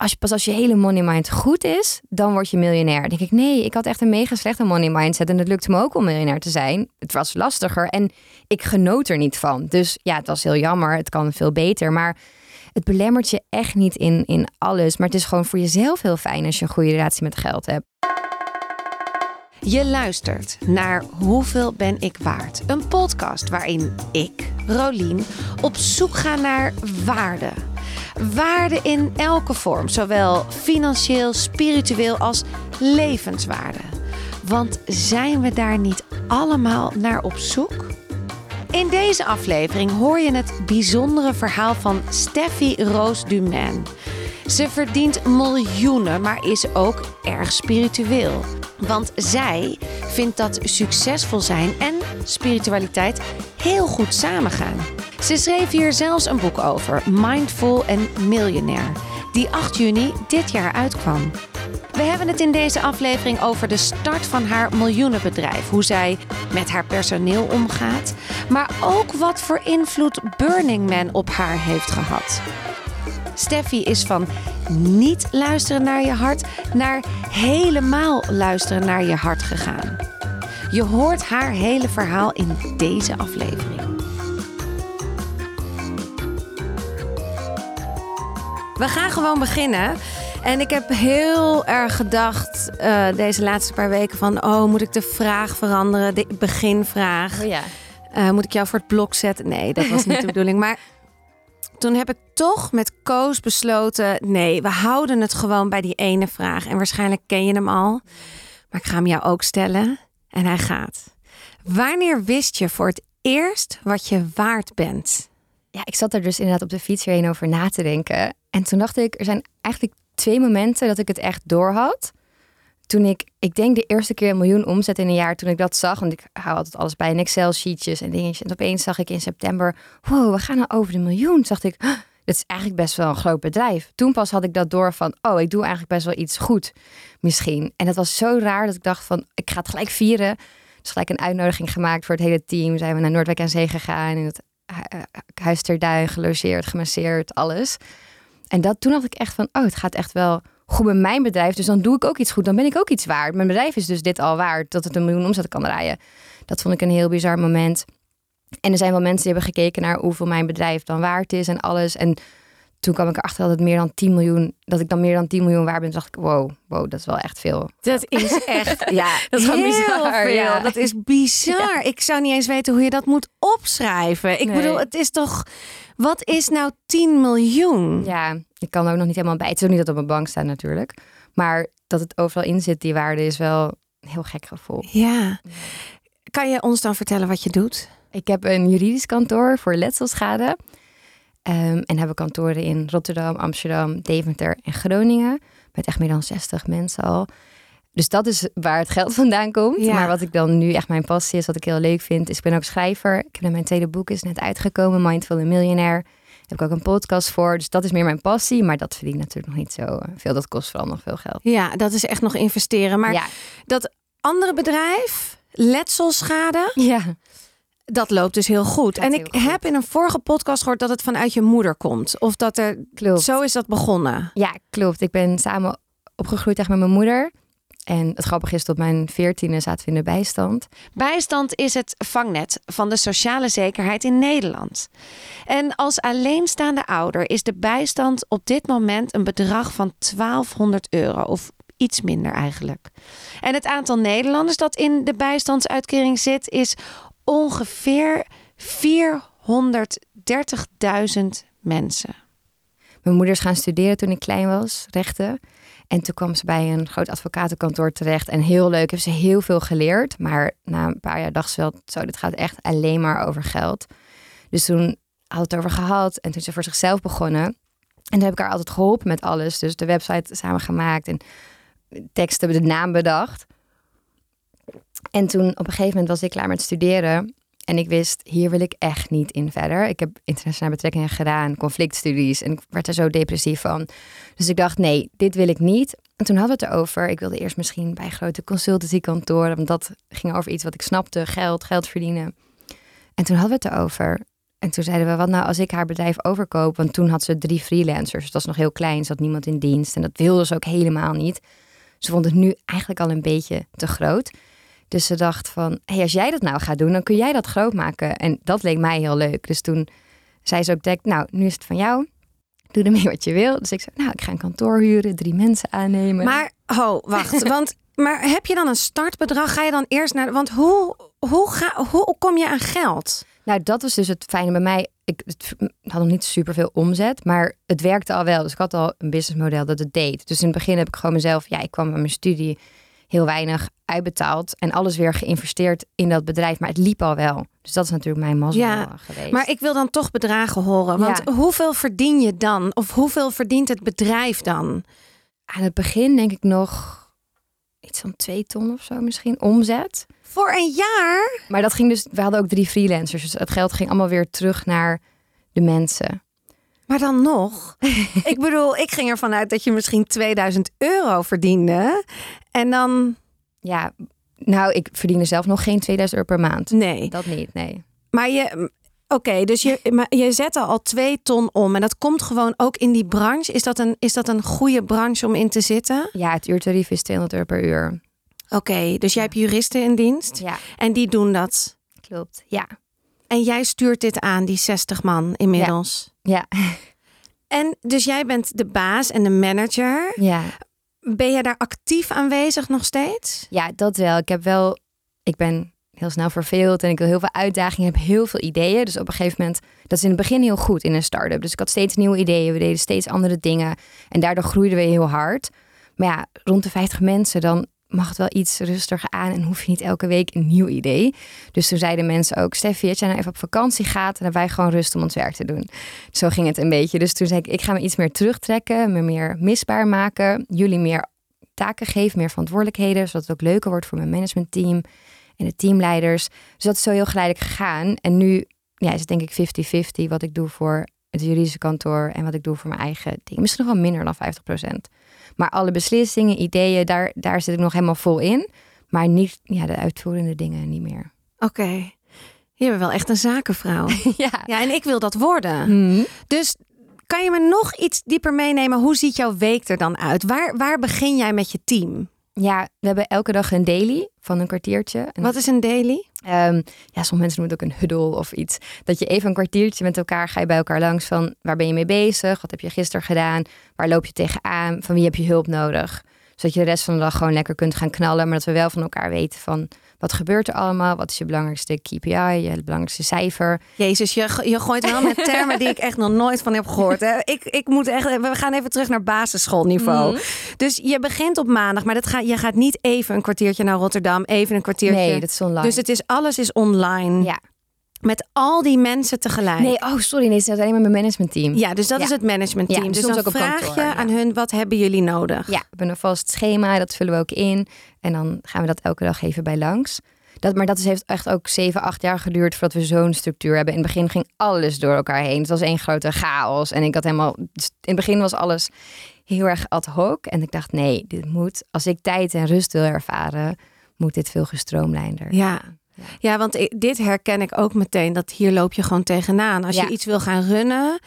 als je, pas als je hele money mind goed is, dan word je miljonair. Denk ik, nee, ik had echt een mega slechte money mindset. En het lukte me ook om miljonair te zijn. Het was lastiger en ik genoot er niet van. Dus ja, het was heel jammer. Het kan veel beter. Maar het belemmert je echt niet in, in alles. Maar het is gewoon voor jezelf heel fijn als je een goede relatie met geld hebt. Je luistert naar Hoeveel ben ik waard? Een podcast waarin ik, Rolien, op zoek ga naar waarde. Waarde in elke vorm, zowel financieel, spiritueel als levenswaarde. Want zijn we daar niet allemaal naar op zoek? In deze aflevering hoor je het bijzondere verhaal van Steffi Roos Dumain. Ze verdient miljoenen, maar is ook erg spiritueel. Want zij vindt dat succesvol zijn en spiritualiteit heel goed samengaan. Ze schreef hier zelfs een boek over, Mindful en Millionaire, die 8 juni dit jaar uitkwam. We hebben het in deze aflevering over de start van haar miljoenenbedrijf, hoe zij met haar personeel omgaat, maar ook wat voor invloed Burning Man op haar heeft gehad. Steffi is van niet luisteren naar je hart naar helemaal luisteren naar je hart gegaan. Je hoort haar hele verhaal in deze aflevering. We gaan gewoon beginnen. En ik heb heel erg gedacht uh, deze laatste paar weken van... oh, moet ik de vraag veranderen, de beginvraag? Oh ja. Uh, moet ik jou voor het blok zetten? Nee, dat was niet de bedoeling. Maar toen heb ik toch met Koos besloten: nee, we houden het gewoon bij die ene vraag. En waarschijnlijk ken je hem al. Maar ik ga hem jou ook stellen. En hij gaat. Wanneer wist je voor het eerst wat je waard bent? Ja, ik zat er dus inderdaad op de fiets heen over na te denken. En toen dacht ik, er zijn eigenlijk twee momenten dat ik het echt door had. Toen ik, ik denk de eerste keer een miljoen omzet in een jaar, toen ik dat zag, want ik hou altijd alles bij in Excel-sheetjes en dingetjes. En opeens zag ik in september, wow, we gaan nou over de miljoen. Dacht ik, dit is eigenlijk best wel een groot bedrijf. Toen pas had ik dat door van, oh, ik doe eigenlijk best wel iets goed misschien. En dat was zo raar dat ik dacht van, ik ga het gelijk vieren. Dus gelijk een uitnodiging gemaakt voor het hele team. Zijn we naar Noordwijk aan Zee gegaan, in het Huis ter Duin, gelogeerd, gemasseerd, alles. En dat, toen dacht ik echt van, oh, het gaat echt wel goed met mijn bedrijf. Dus dan doe ik ook iets goed. Dan ben ik ook iets waard. Mijn bedrijf is dus dit al waard, dat het een miljoen omzet kan draaien. Dat vond ik een heel bizar moment. En er zijn wel mensen die hebben gekeken naar hoeveel mijn bedrijf dan waard is en alles. En toen kwam ik erachter dat het meer dan 10 miljoen, dat ik dan meer dan 10 miljoen waard ben. dacht ik, wow, wow, dat is wel echt veel. Dat is echt, ja, dat is gewoon bizar. Veel. Ja. Dat is bizar. Ik zou niet eens weten hoe je dat moet opschrijven. Ik bedoel, het is toch, wat is nou 10 miljoen? Ja, ik kan er ook nog niet helemaal bij. Het is ook niet dat op mijn bank staat natuurlijk. Maar dat het overal in zit, die waarde, is wel een heel gek gevoel. Ja. Kan je ons dan vertellen wat je doet? Ik heb een juridisch kantoor voor letselschade. Um, en hebben kantoren in Rotterdam, Amsterdam, Deventer en Groningen. Met echt meer dan 60 mensen al. Dus dat is waar het geld vandaan komt. Maar wat ik dan nu echt mijn passie is, wat ik heel leuk vind, is ik ben ook schrijver. Ik heb mijn tweede boek is net uitgekomen, Mindful and Millionaire. Daar heb ik ook een podcast voor. Dus dat is meer mijn passie. Maar dat verdient natuurlijk nog niet zo veel. Dat kost vooral nog veel geld. Ja, dat is echt nog investeren. Maar dat andere bedrijf, letselschade. Ja. Dat loopt dus heel goed. en ik heb in een vorige podcast gehoord dat het vanuit je moeder komt. Of dat er. Klopt. Zo is dat begonnen. Ja, klopt. Ik ben samen opgegroeid echt met mijn moeder. En het grappige is, tot mijn veertiende zaten we in de bijstand. Bijstand is het vangnet van de sociale zekerheid in Nederland. En als alleenstaande ouder is de bijstand op dit moment een bedrag van 1200 euro. Of iets minder eigenlijk. En het aantal Nederlanders dat in de bijstandsuitkering zit, is ongeveer 430.000 mensen. Mijn moeder is gaan studeren toen ik klein was, rechten. En toen kwam ze bij een groot advocatenkantoor terecht. En heel leuk, heeft ze heel veel geleerd. Maar na een paar jaar dacht ze wel, zo, dit gaat echt alleen maar over geld. Dus toen had het over gehad. En toen ze voor zichzelf begonnen. En toen heb ik haar altijd geholpen met alles. Dus de website samen gemaakt en teksten, de naam bedacht. En toen op een gegeven moment was ik klaar met studeren. En ik wist, hier wil ik echt niet in verder. Ik heb internationale betrekkingen gedaan, conflictstudies. En ik werd er zo depressief van. Dus ik dacht, nee, dit wil ik niet. En toen hadden we het erover. Ik wilde eerst misschien bij grote consultancykantoren. Want dat ging over iets wat ik snapte. Geld, geld verdienen. En toen hadden we het erover. En toen zeiden we, wat nou als ik haar bedrijf overkoop? Want toen had ze drie freelancers. Dat was nog heel klein, ze had niemand in dienst. En dat wilde ze ook helemaal niet. Ze vond het nu eigenlijk al een beetje te groot. Dus ze dacht van, hey, als jij dat nou gaat doen, dan kun jij dat groot maken. En dat leek mij heel leuk. Dus toen zei ze ook direct, nou, nu is het van jou. Doe ermee wat je wil. Dus ik zei, nou, ik ga een kantoor huren, drie mensen aannemen. Maar, ho, wacht. want, maar heb je dan een startbedrag? Ga je dan eerst naar... Want hoe, hoe, ga, hoe kom je aan geld? Nou, dat was dus het fijne bij mij. Ik het had nog niet superveel omzet, maar het werkte al wel. Dus ik had al een businessmodel dat het deed. Dus in het begin heb ik gewoon mezelf, ja, ik kwam met mijn studie heel weinig uitbetaald en alles weer geïnvesteerd in dat bedrijf. Maar het liep al wel. Dus dat is natuurlijk mijn mazzel Ja, geweest. Maar ik wil dan toch bedragen horen. Want Ja. hoeveel verdien je dan? Of hoeveel verdient het bedrijf dan? aan het begin denk ik nog iets van twee ton of zo misschien omzet. Voor een jaar? Maar dat ging dus, we hadden ook drie freelancers. Dus het geld ging allemaal weer terug naar de mensen. Maar dan nog. ik bedoel, ik ging ervan uit dat je misschien 2000 euro verdiende. En dan. Ja, nou, ik verdiende zelf nog geen 2000 euro per maand. Nee. Dat niet, nee. Maar je. Oké, dus je, maar je zette al twee ton om. En dat komt gewoon ook in die branche. Is dat een, is dat een goede branche om in te zitten? Ja, het uurtarief is 200 euro per uur. Oké, dus jij hebt juristen in dienst. Ja, En die doen dat. klopt. Ja, En jij stuurt dit aan, die 60 man inmiddels. Ja, En dus jij bent de baas en de manager. ja. Ben je daar actief aanwezig nog steeds? Ja, dat wel. Ik heb wel, ik ben heel snel verveeld en ik wil heel veel uitdagingen, heb heel veel ideeën. Dus op een gegeven moment, dat is in het begin heel goed in een start-up. Dus ik had steeds nieuwe ideeën, we deden steeds andere dingen en daardoor groeiden we heel hard. Maar ja, rond de 50 mensen, dan mag wel iets rustiger aan en hoef je niet elke week een nieuw idee. Dus toen zeiden mensen ook, Steffi, als jij nou even op vakantie gaat, dan hebben wij gewoon rust om ons werk te doen. Zo ging het een beetje. Dus toen zei ik, ik ga me iets meer terugtrekken, me meer misbaar maken, jullie meer taken geven, meer verantwoordelijkheden, zodat het ook leuker wordt voor mijn managementteam en de teamleiders. Dus dat is zo heel geleidelijk gegaan. En nu ja, is het denk ik 50-50 wat ik doe voor het juridische kantoor en wat ik doe voor mijn eigen ding. Misschien nog wel minder dan 50%. Maar alle beslissingen, ideeën, daar, daar zit ik nog helemaal vol in. Maar niet ja, de uitvoerende dingen niet meer. Oké. Je bent wel echt een zakenvrouw. Ja. ja, en ik wil dat worden. Mhm. Dus kan je me nog iets dieper meenemen? Hoe ziet jouw week er dan uit? Waar, waar begin jij met je team? ja, we hebben elke dag een daily van een kwartiertje. En Wat is een daily? Ehm, ja, sommige mensen noemen het ook een huddle of iets. Dat je even een kwartiertje met elkaar ga je bij elkaar langs van waar ben je mee bezig? Wat heb je gisteren gedaan? Waar loop je tegenaan? Van wie heb je hulp nodig? Zodat je de rest van de dag gewoon lekker kunt gaan knallen. Maar dat we wel van elkaar weten van wat gebeurt er allemaal? Wat is je belangrijkste KPI? Je belangrijkste cijfer? Jezus, je, je gooit wel met termen die ik echt nog nooit van heb gehoord. Hè? Ik, ik moet echt, we gaan even terug naar basisschoolniveau. Mhm. Dus je begint op maandag, maar dat ga, je gaat niet even een kwartiertje naar Rotterdam, even een kwartiertje. Nee, dat is online. Dus het is, alles is online. Ja. Met al die mensen tegelijk. Nee, oh sorry, nee, het is alleen maar mijn managementteam. Ja, dus dat Ja. is het managementteam. Ja, dus soms dan ook op vraag kantoor, je ja. aan hun, wat hebben jullie nodig? Ja, we hebben een vast schema, dat vullen we ook in. En dan gaan we dat elke dag even bij langs. Dat, maar dat is, heeft echt ook 7, 8 jaar geduurd voordat we zo'n structuur hebben. In het begin ging alles door elkaar heen. Het was één grote chaos. En ik had helemaal. In het begin was alles heel erg ad hoc. En ik dacht, nee, dit moet. Als ik tijd en rust wil ervaren, moet dit veel gestroomlijnder. Ja. Ja, want dit herken ik ook meteen. Dat hier loop je gewoon tegenaan. Als Ja. je iets wil gaan runnen.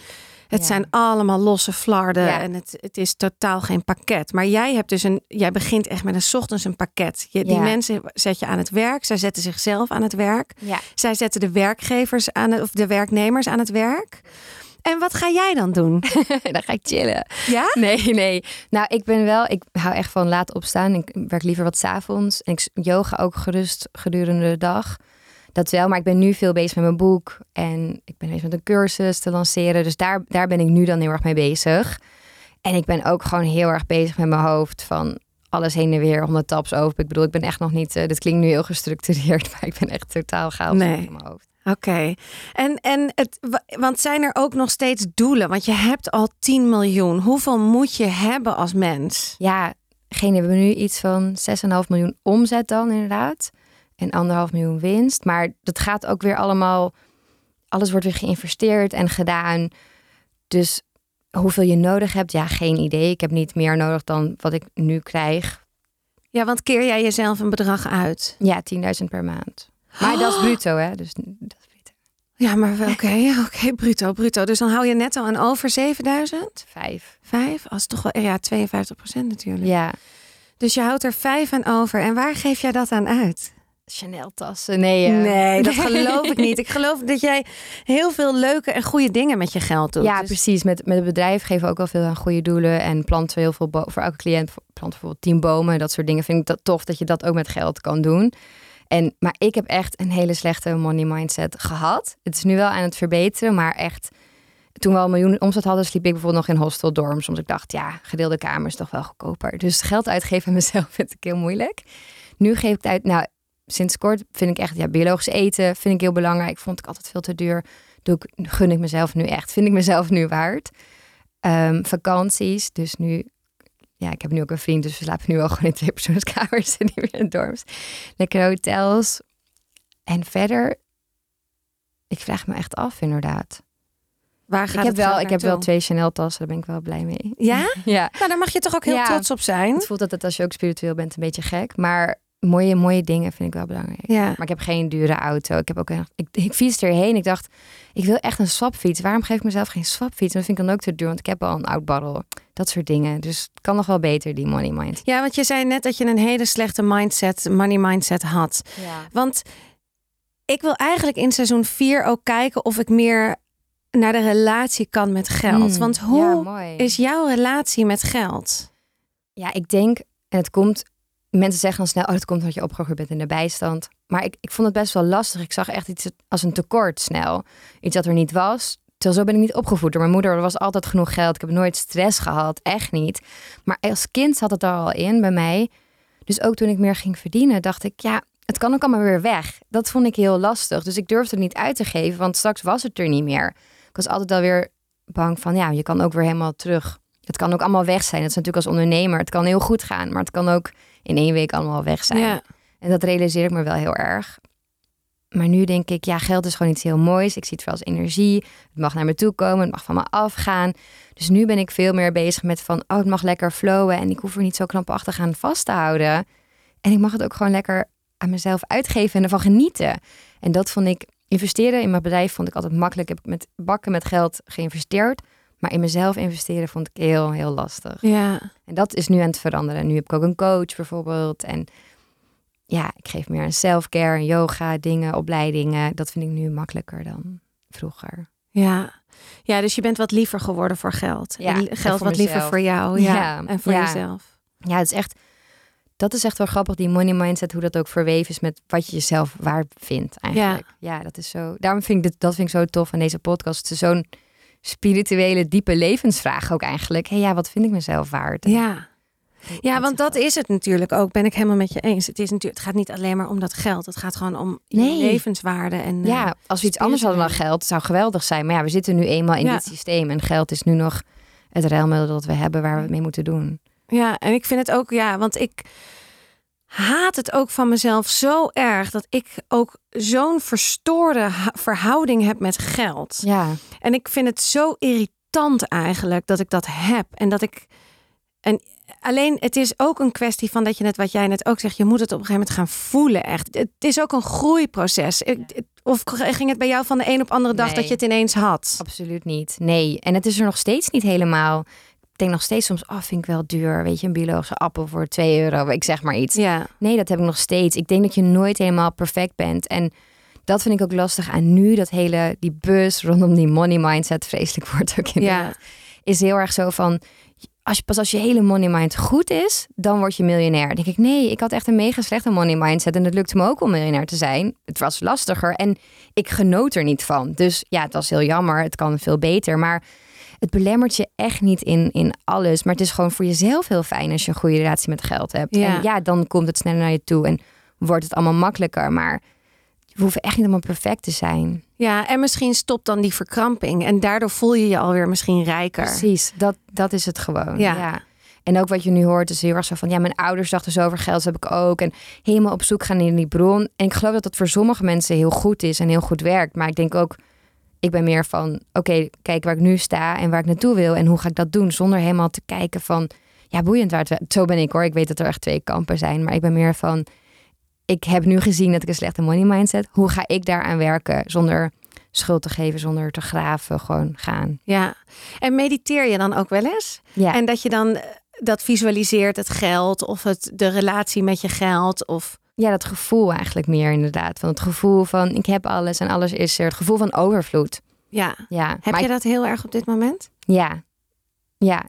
Het Ja. zijn allemaal losse flarden Ja. en het, het is totaal geen pakket. Maar jij hebt dus een, jij begint echt met een ochtends een pakket. Je, Die Ja. mensen zet je aan het werk. Zij zetten zichzelf aan het werk. Zij zetten de werkgevers aan het, of de werknemers aan het werk. En wat ga jij dan doen? dan ga ik chillen. Ja? Nee, nee. Nou, ik ben wel, ik hou echt van laat opstaan. Ik werk liever wat 's avonds. En ik yoga ook gerust gedurende de dag. Dat wel, maar ik ben nu veel bezig met mijn boek. En ik ben bezig met een cursus te lanceren. Dus daar, daar ben ik nu dan heel erg mee bezig. En ik ben ook gewoon heel erg bezig met mijn hoofd van alles heen en weer, honderd taps over. Ik bedoel, ik ben echt nog niet, eh, dit klinkt nu heel gestructureerd, maar ik ben echt totaal chaos Nee. in mijn hoofd. Oké. En, en het, wa- want zijn er ook nog steeds doelen? Want je hebt al 10 miljoen. Hoeveel moet je hebben als mens? Ja, geen hebben we nu iets van 6,5 miljoen omzet dan inderdaad. En anderhalf miljoen winst. Maar dat gaat ook weer allemaal... Alles wordt weer geïnvesteerd en gedaan. Dus hoeveel je nodig hebt, ja, geen idee. Ik heb niet meer nodig dan wat ik nu krijg. Ja, want keer jij jezelf een bedrag uit? Ja, 10.000 per maand. Maar dat is bruto, hè? Dus dat is bruto. Ja, maar oké, oké, bruto, bruto. Dus dan hou je netto aan over 7000? Vijf. Vijf? Als toch wel, ja, 52 procent natuurlijk. Ja. Dus je houdt er vijf aan over. En waar geef jij dat aan uit? Chanel tassen. Nee, eh, Nee, dat geloof ik niet. Ik geloof dat jij heel veel leuke en goede dingen met je geld doet. Ja, Dus- precies. Met, met het bedrijf geven we ook wel veel aan goede doelen. En planten we heel veel voor elke cliënt. Planten bijvoorbeeld tien bomen. Dat soort dingen. Vind ik dat tof dat je dat ook met geld kan doen. En, maar ik heb echt een hele slechte money mindset gehad. Het is nu wel aan het verbeteren. Maar echt, toen we al een miljoen omzet hadden, sliep ik bijvoorbeeld nog in hostel dorms. Soms ik dacht, ja, gedeelde kamer is toch wel goedkoper. Dus geld uitgeven aan mezelf vind ik heel moeilijk. Nu geef ik uit. Nou, sinds kort vind ik echt, ja, biologisch eten vind ik heel belangrijk. Vond ik altijd veel te duur. Doe ik, gun ik mezelf nu echt. Vind ik mezelf nu waard. Ehm, vakanties, dus nu... Ja, ik heb nu ook een vriend, dus we slapen nu wel gewoon in twee persoonskamers en niet meer in dorms. Lekker hotels. En verder, ik vraag me echt af inderdaad. Waar gaat Ik heb, het wel, ik heb wel twee Chanel tassen, daar ben ik wel blij mee. Ja? Ja. Nou, daar mag je toch ook heel Ja. trots op zijn. Het voelt altijd als je ook spiritueel bent een beetje gek. Maar mooie, mooie dingen vind ik wel belangrijk. Ja. Maar ik heb geen dure auto. Ik heb ook een, ik, ik fiets erheen. Ik dacht, ik wil echt een swapfiets. Waarom geef ik mezelf geen swapfiets? Dat vind ik dan ook te duur, want ik heb al een oud barrel. Dat soort dingen. Dus het kan nog wel beter, die money mind. ja, want je zei net dat je een hele slechte mindset, money mindset had. Ja. Want ik wil eigenlijk in seizoen 4 ook kijken of ik meer naar de relatie kan met geld. Want hoe Hmm. ja, mooi. is jouw relatie met geld? Ja, ik denk, en het komt, mensen zeggen dan snel, oh, dat komt omdat je opgegroeid bent in de bijstand. Maar ik, ik vond het best wel lastig. Ik zag echt iets als een tekort snel. Iets dat er niet was. Terwijl zo ben ik niet opgevoed door mijn moeder. Er was altijd genoeg geld. Ik heb nooit stress gehad, echt niet. Maar als kind zat het er al in bij mij. Dus ook toen ik meer ging verdienen, dacht ik, ja, het kan ook allemaal weer weg. Dat vond ik heel lastig. Dus ik durfde het niet uit te geven, want straks was het er niet meer. Ik was altijd alweer bang van, ja, je kan ook weer helemaal terug. Het kan ook allemaal weg zijn. Dat is natuurlijk als ondernemer. Het kan heel goed gaan, maar het kan ook in één week allemaal weg zijn. Ja. En dat realiseer ik me wel heel erg. Maar nu denk ik, ja, geld is gewoon iets heel moois. Ik zie het wel als energie. Het mag naar me toe komen, het mag van me afgaan. Dus nu ben ik veel meer bezig met van, oh, het mag lekker flowen. En ik hoef er niet zo krampachtig aan vast te houden. En ik mag het ook gewoon lekker aan mezelf uitgeven en ervan genieten. En dat vond ik, investeren in mijn bedrijf vond ik altijd makkelijk. Heb ik met bakken met geld geïnvesteerd. Maar in mezelf investeren vond ik heel, heel lastig. Ja. En dat is nu aan het veranderen. Nu heb ik ook een coach bijvoorbeeld. En ja, ik geef meer aan self-care, en yoga, dingen, opleidingen. Dat vind ik nu makkelijker dan vroeger. Ja. Ja, dus je bent wat liever geworden voor geld. Ja, en geld wat liever voor jou. Ja. Ja, En voor ja. jezelf. Ja, het is echt, dat is echt wel grappig, die money mindset, hoe dat ook verweven is met wat je jezelf waard vindt eigenlijk. Ja, dat is zo. Daarom vind ik dit, dat vind ik zo tof aan deze podcast. Zo'n spirituele, diepe levensvraag ook eigenlijk. Hé, ja, wat vind ik mezelf waard? Ja. Ja, want dat is het natuurlijk ook. Ben ik helemaal met je eens. Het, is natuurlijk, het gaat niet alleen maar om dat geld. Het gaat gewoon om Nee. levenswaarde. En, eh, Ja, als we iets anders hadden dan geld, het zou geweldig zijn. Maar ja, we zitten nu eenmaal in Ja. dit systeem. En geld is nu nog het ruilmiddel dat we hebben waar we het mee moeten doen. Ja, en ik vind het ook, ja, want ik haat het ook van mezelf zo erg dat ik ook zo'n verstoorde verhouding heb met geld. Ja, En ik vind het zo irritant eigenlijk dat ik dat heb. En dat ik. En alleen het is ook een kwestie van dat je net wat jij net ook zegt. Je moet het op een gegeven moment gaan voelen. Echt. Het is ook een groeiproces. Ik- Of ging het bij jou van de een op andere dag Nee. dat je het ineens had? absoluut niet. Nee, en het is er nog steeds niet helemaal. Ik denk nog steeds soms, oh, vind ik wel duur. Weet je, een biologische appel voor 2 euro. Ik zeg maar iets. Ja. Nee, dat heb ik nog steeds. Ik denk dat je nooit helemaal perfect bent. En dat vind ik ook lastig aan nu. Dat hele, die bus rondom die money mindset, vreselijk wordt ook inderdaad. Is heel erg zo van, als je, pas als je hele money mind goed is, dan word je miljonair. Dan denk ik, nee, ik had echt een mega slechte money mindset. En het lukte me ook om miljonair te zijn. Het was lastiger en ik genoot er niet van. Dus ja, het was heel jammer. Het kan veel beter. Maar het belemmert je echt niet in, in alles. Maar het is gewoon voor jezelf heel fijn als je een goede relatie met geld hebt. Ja. En ja, dan komt het sneller naar je toe en wordt het allemaal makkelijker. Maar we hoeven echt niet allemaal perfect te zijn. ja, en misschien stopt dan die verkramping. En daardoor voel je je alweer misschien rijker. Precies, dat, dat is het gewoon. Ja. Ja. En ook wat je nu hoort is heel erg zo van... ja, mijn ouders dachten zo over geld, dat heb ik ook. En helemaal op zoek gaan in die bron. En ik geloof dat dat voor sommige mensen heel goed is en heel goed werkt. Maar ik denk ook, ik ben meer van... oké, kijk waar ik nu sta en waar ik naartoe wil... en hoe ga ik dat doen zonder helemaal te kijken van... ja, boeiend waar het... Zo ben ik hoor. Ik weet dat er echt twee kampen zijn. Maar ik ben meer van... ik heb nu gezien dat ik een slechte money mindset... hoe ga ik daaraan werken zonder schuld te geven, zonder te graven. Gewoon gaan. Ja. En mediteer je dan ook wel eens? Ja, En dat je dan eh, dat visualiseert, het geld of het, de relatie met je geld. Of... ja, dat gevoel eigenlijk meer inderdaad. Van het gevoel van ik heb alles en alles is er. Het gevoel van overvloed. Ja. Ja, Heb maar je ik- dat heel erg op dit moment? Ja. Ja.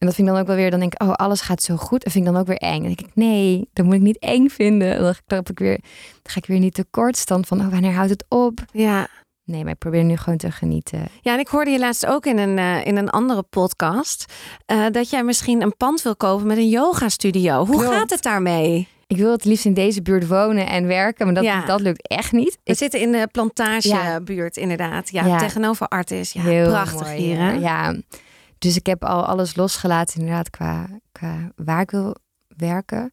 En dat vind ik dan ook wel weer, dan denk ik, oh, alles gaat zo goed. En vind ik dan ook weer eng. Dan denk ik, nee, dat moet ik niet eng vinden. Dan trap ik weer, dan ga ik weer niet tekort stand van, oh, wanneer houdt het op? Ja. Nee, maar ik probeer nu gewoon te genieten. Ja, en ik hoorde je laatst ook in een, eh, in een andere podcast eh, dat jij misschien een pand wil kopen met een yoga studio. Hoe Klopt. gaat het daarmee? Ik wil het liefst in deze buurt wonen en werken, maar dat, Ja. dat lukt echt niet. We Ik, zitten in de plantagebuurt inderdaad. Ja, Ja. tegenover Artis. Ja, heel prachtig mooi, hier hè? Ja. Dus ik heb al alles losgelaten inderdaad qua, qua waar ik wil werken.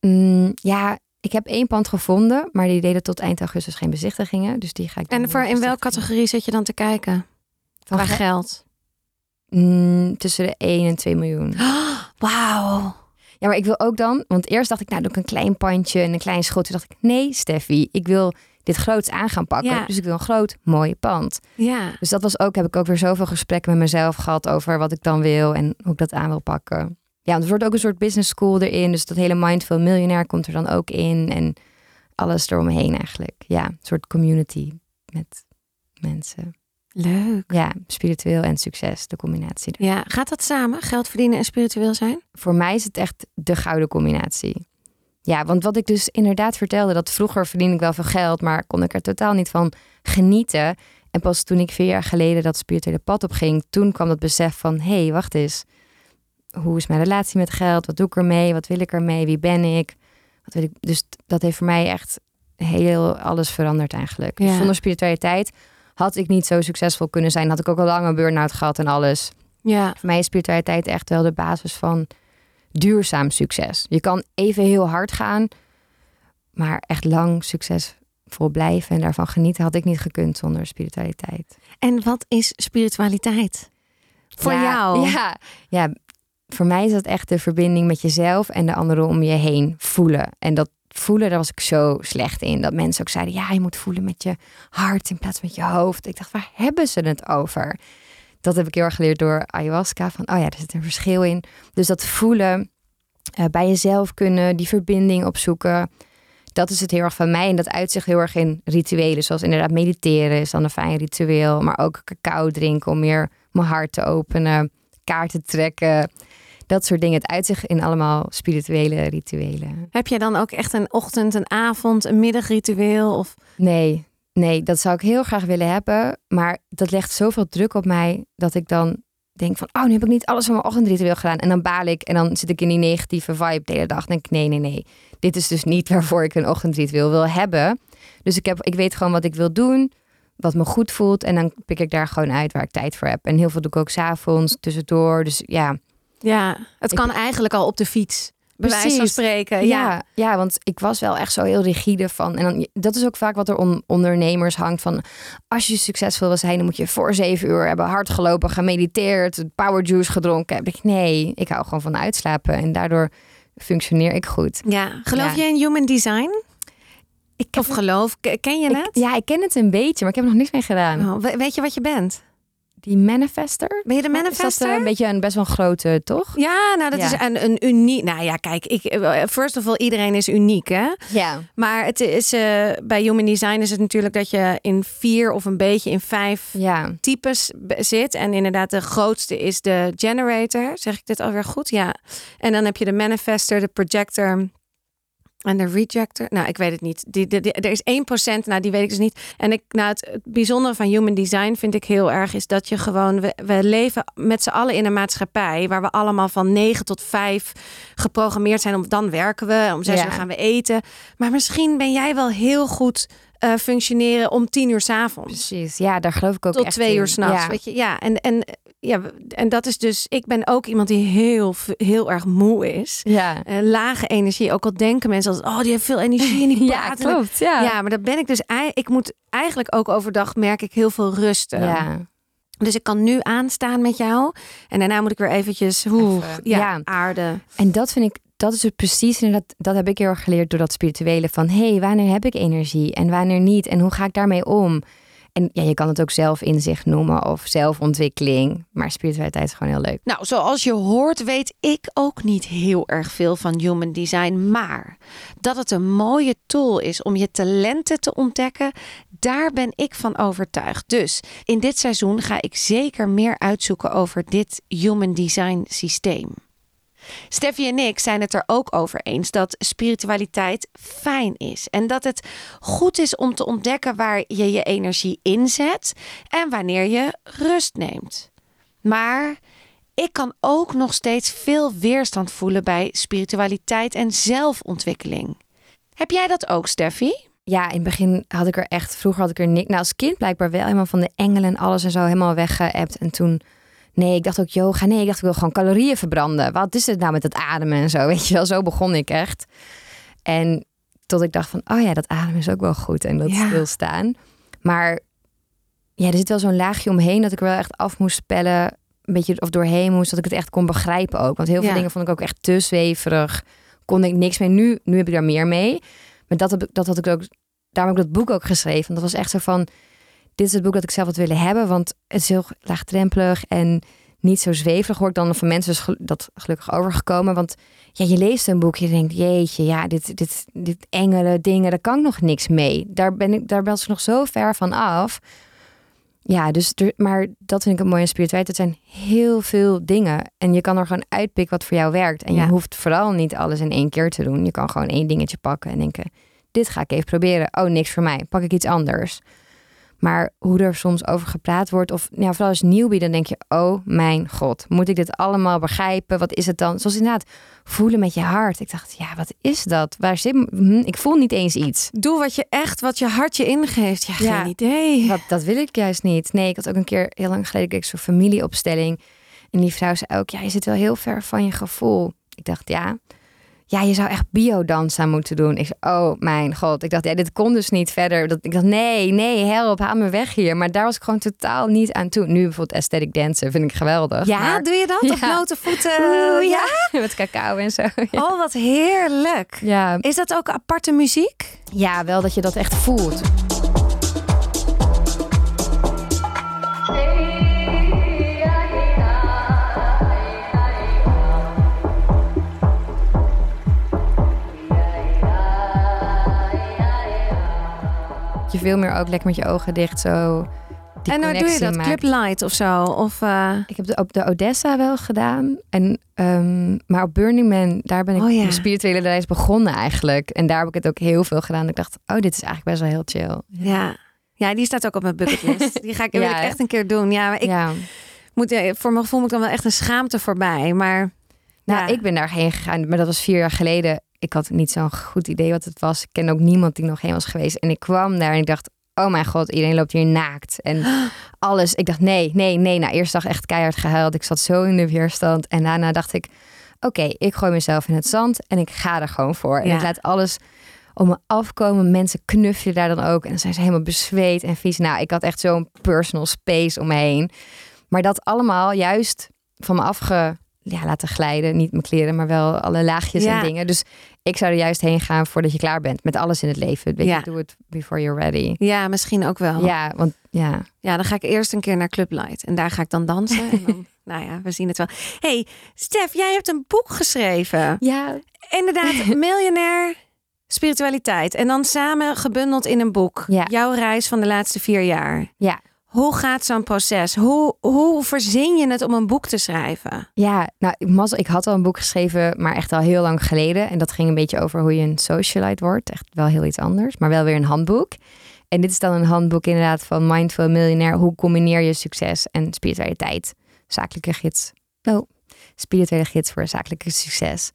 Mm, ja, ik heb één pand gevonden, maar die deden tot eind augustus geen bezichtigingen. Dus die ga ik En voor in welke categorie zit je dan te kijken? Van Qua ge- geld. Mm, tussen de 1 en 2 miljoen. Wauw. Ja, maar ik wil ook dan, want eerst dacht ik, nou doe ik een klein pandje en een klein schot. Toen dacht ik, nee Steffi, ik wil dit groots aan gaan pakken. Ja. Dus ik wil een groot, mooi pand. Ja. Dus dat was ook, heb ik ook weer zoveel gesprekken met mezelf gehad over wat ik dan wil en hoe ik dat aan wil pakken. Ja, want er wordt ook een soort business school erin. Dus dat hele Mindful Miljonair komt er dan ook in. En alles eromheen eigenlijk. Ja, een soort community met mensen. Leuk. Ja, spiritueel en succes, de combinatie. Ja, gaat dat samen? Geld verdienen en spiritueel zijn? Voor mij is het echt de gouden combinatie. Ja, want wat ik dus inderdaad vertelde, dat vroeger verdiende ik wel veel geld, maar kon ik er totaal niet van genieten. En pas toen ik vier jaar geleden dat spirituele pad op ging, toen kwam dat besef van, hé, hey, wacht eens. Hoe is mijn relatie met geld? Wat doe ik ermee? Wat wil ik ermee? Wie ben ik? Wat wil ik? Dus dat heeft voor mij echt heel alles veranderd eigenlijk. Dus. Zonder spiritualiteit had ik niet zo succesvol kunnen zijn. Had ik ook al lang een burn-out gehad en alles. Ja. Voor mij is spiritualiteit echt wel de basis van duurzaam succes. Je kan even heel hard gaan, maar echt lang succesvol blijven en daarvan genieten had ik niet gekund zonder spiritualiteit. En wat is spiritualiteit? Voor Ja, jou? Ja, ja, voor mij is dat echt de verbinding met jezelf en de anderen om je heen voelen. En dat voelen, daar was ik zo slecht in. Dat mensen ook zeiden, ja, je moet voelen met je hart in plaats van met je hoofd. Ik dacht, waar hebben ze het over? Dat heb ik heel erg geleerd door ayahuasca. Van, oh ja, er zit een verschil in. Dus dat voelen, eh, bij jezelf kunnen, die verbinding opzoeken. Dat is het heel erg van mij. En dat uitzicht heel erg in rituelen. Zoals inderdaad mediteren is dan een fijn ritueel. Maar ook cacao drinken om meer mijn hart te openen. Kaarten trekken. Dat soort dingen. Het uitzicht in allemaal spirituele rituelen. Heb jij dan ook echt een ochtend, een avond, een middagritueel? Of... Nee, nee, dat zou ik heel graag willen hebben. Maar dat legt zoveel druk op mij dat ik dan denk van... oh, nu heb ik niet alles van mijn ochtendritueel gedaan. En dan baal ik en dan zit ik in die negatieve vibe de hele dag. Dan denk ik, nee, nee, nee. Dit is dus niet waarvoor ik een ochtendritueel wil hebben. Dus ik, heb, ik weet gewoon wat ik wil doen, wat me goed voelt. En dan pik ik daar gewoon uit waar ik tijd voor heb. En heel veel doe ik ook s'avonds, tussendoor. Dus ja, Ja, het Ik- kan eigenlijk al op de fiets. Bij wijze van Precies. spreken. Ja, Ja. ja, want ik was wel echt zo heel rigide van. En dan, dat is ook vaak wat er om ondernemers hangt. Van als je succesvol wil zijn, dan moet je voor zeven uur hebben hard gelopen, gemediteerd, power juice gedronken. Heb ik nee, ik hou gewoon van uitslapen en daardoor functioneer ik goed. ja. Geloof Ja. je in human design? Ik Of geloof, ken je ik- het? ja, ik ken het een beetje, maar ik heb er nog niks mee gedaan. Oh, we- weet je wat je bent? Die manifester. Ben je de Is dat manifester? eh, een beetje een best wel een grote, toch? Ja, nou dat Ja. is een, een uniek. Nou ja, kijk, ik, eh, first of all, iedereen is uniek, hè? Ja. Maar het is eh, bij Human Design is het natuurlijk dat je in vier of een beetje in vijf Ja. types zit. En inderdaad, de grootste is de generator. Zeg ik dit alweer goed? Ja. En dan heb je de manifester, de projector. En de rejector? Nou, ik weet het niet. Die, die, die- er is 1%, nou die weet ik dus niet. En ik, nou, het, het bijzondere van human design vind ik heel erg... is dat je gewoon... We, we leven met z'n allen in een maatschappij... waar we allemaal van 9 tot 5 geprogrammeerd zijn. Om, dan werken we, om 6 Ja. uur gaan we eten. Maar misschien ben jij wel heel goed eh, functioneren om 10 uur s'avonds Precies. Ja, daar geloof ik ook tot echt twee in. uur s'nachts. Ja. Weet je, ja. En, en, ja, en dat is dus, ik ben ook iemand die heel, heel erg moe is. Ja. Eh, lage energie. Ook al denken mensen altijd, oh, die heeft veel energie in die Ja, plaat. klopt. Ja. Ja, maar dat ben ik dus. Ik moet eigenlijk ook overdag merk ik heel veel rusten. ja. Dus ik kan nu aanstaan met jou. En daarna moet ik weer eventjes hoe, Even, ja, ja. aarde. En dat vind ik, dat is het precies. En dat, dat heb ik heel erg geleerd door dat spirituele. Van hé, hey, wanneer heb ik energie en wanneer niet? En hoe ga ik daarmee om? En ja, je kan het ook zelf inzicht noemen of zelfontwikkeling. Maar spiritualiteit is gewoon heel leuk. Nou, zoals je hoort, weet ik ook niet heel erg veel van human design. Maar dat het een mooie tool is om je talenten te ontdekken, daar ben ik van overtuigd. Dus in dit seizoen ga ik zeker meer uitzoeken over dit human design systeem. Steffi en ik zijn het er ook over eens dat spiritualiteit fijn is. En dat het goed is om te ontdekken waar je je energie inzet en wanneer je rust neemt. Maar ik kan ook nog steeds veel weerstand voelen bij spiritualiteit en zelfontwikkeling. Heb jij dat ook, Steffi? Ja, in het begin had ik er echt, vroeger had ik er niks. Nou, als kind blijkbaar wel helemaal van de engelen en alles en zo helemaal weggeëpt. En toen Nee, ik dacht ook yoga. Nee, ik dacht ik wil gewoon calorieën verbranden. Wat is het nou met het ademen en zo? Weet je wel, zo begon ik echt. En tot ik dacht van, oh ja, dat ademen is ook wel goed. En dat ja. stilstaan. Maar ja, er zit wel zo'n laagje omheen dat ik wel echt af moest spellen. Een beetje of doorheen moest, dat ik het echt kon begrijpen ook. Want heel veel dingen vond ik ook echt te zweverig. Kon ik niks mee. Nu, nu heb ik daar meer mee. Maar dat, dat had ik ook, daarom heb ik dat boek ook geschreven. Want dat was echt zo van dit is het boek dat ik zelf had willen hebben. Want het is heel laagdrempelig en niet zo zweverig. Hoor ik dan van mensen dus dat gelukkig overgekomen. Want ja, je leest een boek, je denkt, jeetje, ja, dit, dit, dit engelen dingen, daar kan ik nog niks mee. Daar ben ik, daar ben ik nog zo ver van af. Ja, dus maar dat vind ik een mooie spiritualiteit. Het zijn heel veel dingen. En je kan er gewoon uitpikken wat voor jou werkt. En je hoeft vooral niet alles in één keer te doen. Je kan gewoon één dingetje pakken en denken: dit ga ik even proberen. Oh, niks voor mij. Pak ik iets anders. Maar hoe er soms over gepraat wordt, of ja, vooral als nieuwbie, dan denk je: oh mijn god, moet ik dit allemaal begrijpen? Wat is het dan? Zoals inderdaad, voelen met je hart. Ik dacht: ja, wat is dat? Waar zit? Hm, ik voel niet eens iets. Doe wat je echt, wat je hart je ingeeft. Ja, geen idee. Dat, dat wil ik juist niet. Nee, ik had ook een keer heel lang geleden ik zo'n familieopstelling. En die vrouw zei ook: ja, je zit wel heel ver van je gevoel. Ik dacht: ja ja, je zou echt biodans aan moeten doen. Ik zei, oh mijn god. Ik dacht, ja, dit kon dus niet verder. Dat, ik dacht, nee, nee, help, haal me weg hier. Maar daar was ik gewoon totaal niet aan toe. Nu bijvoorbeeld aesthetic dansen vind ik geweldig. Ja, doe je dat? Ja. Op blote voeten? ja. Met cacao en zo. Oh, wat heerlijk. Ja. Is dat ook aparte muziek? Ja, wel dat je dat echt voelt. Veel meer ook lekker met je ogen dicht zo. en hoe doe je dat? Club Light of zo? Of, uh... Ik heb de, op de Odessa wel gedaan. En, um, maar op Burning Man, daar ben ik oh, ja. spirituele reis begonnen eigenlijk. En daar heb ik het ook heel veel gedaan. Ik dacht, oh, dit is eigenlijk best wel heel chill. Ja, ja die staat ook op mijn bucketlist. Die ga ik, ja. echt een keer doen. Ja, maar ik ja. moet, voor mijn gevoel moet ik dan wel echt een schaamte voorbij. Maar nou, ik ben daarheen gegaan, maar dat was vier jaar geleden ik had niet zo'n goed idee wat het was. Ik ken ook niemand die nog heen was geweest. En ik kwam daar en ik dacht, oh mijn god, iedereen loopt hier naakt. En alles. Ik dacht, nee, nee, nee. Nou, eerst dag echt keihard gehuild. Ik zat zo in de weerstand. En daarna dacht ik, oké, ik gooi mezelf in het zand en ik ga er gewoon voor. En ik laat alles om me afkomen. Mensen knuffelen daar dan ook. En dan zijn ze helemaal bezweet en vies. Nou, ik had echt zo'n personal space om me heen. Maar dat allemaal juist van me afge ja, laten glijden. Niet mijn kleren, maar wel alle laagjes en dingen. Dus ik zou er juist heen gaan voordat je klaar bent met alles in het leven. Weet ja. je, doe het before you're ready. Ja, misschien ook wel. Ja, want ja. Ja, dan ga ik eerst een keer naar Club Light en daar ga ik dan dansen. en dan, nou ja, we zien het wel. Hey, Stef, jij hebt een boek geschreven. Ja. Inderdaad, miljonair spiritualiteit. En dan samen gebundeld in een boek. Ja. Jouw reis van de laatste vier jaar. Ja. Hoe gaat zo'n proces? Hoe, hoe verzin je het om een boek te schrijven? Ja, nou, ik had al een boek geschreven, maar echt al heel lang geleden. En dat ging een beetje over hoe je een socialite wordt. Echt wel heel iets anders, maar wel weer een handboek. En dit is dan een handboek inderdaad van Mindful Millionaire. Hoe combineer je succes en spiritualiteit? Zakelijke gids. Oh, spirituele gids voor zakelijke succes.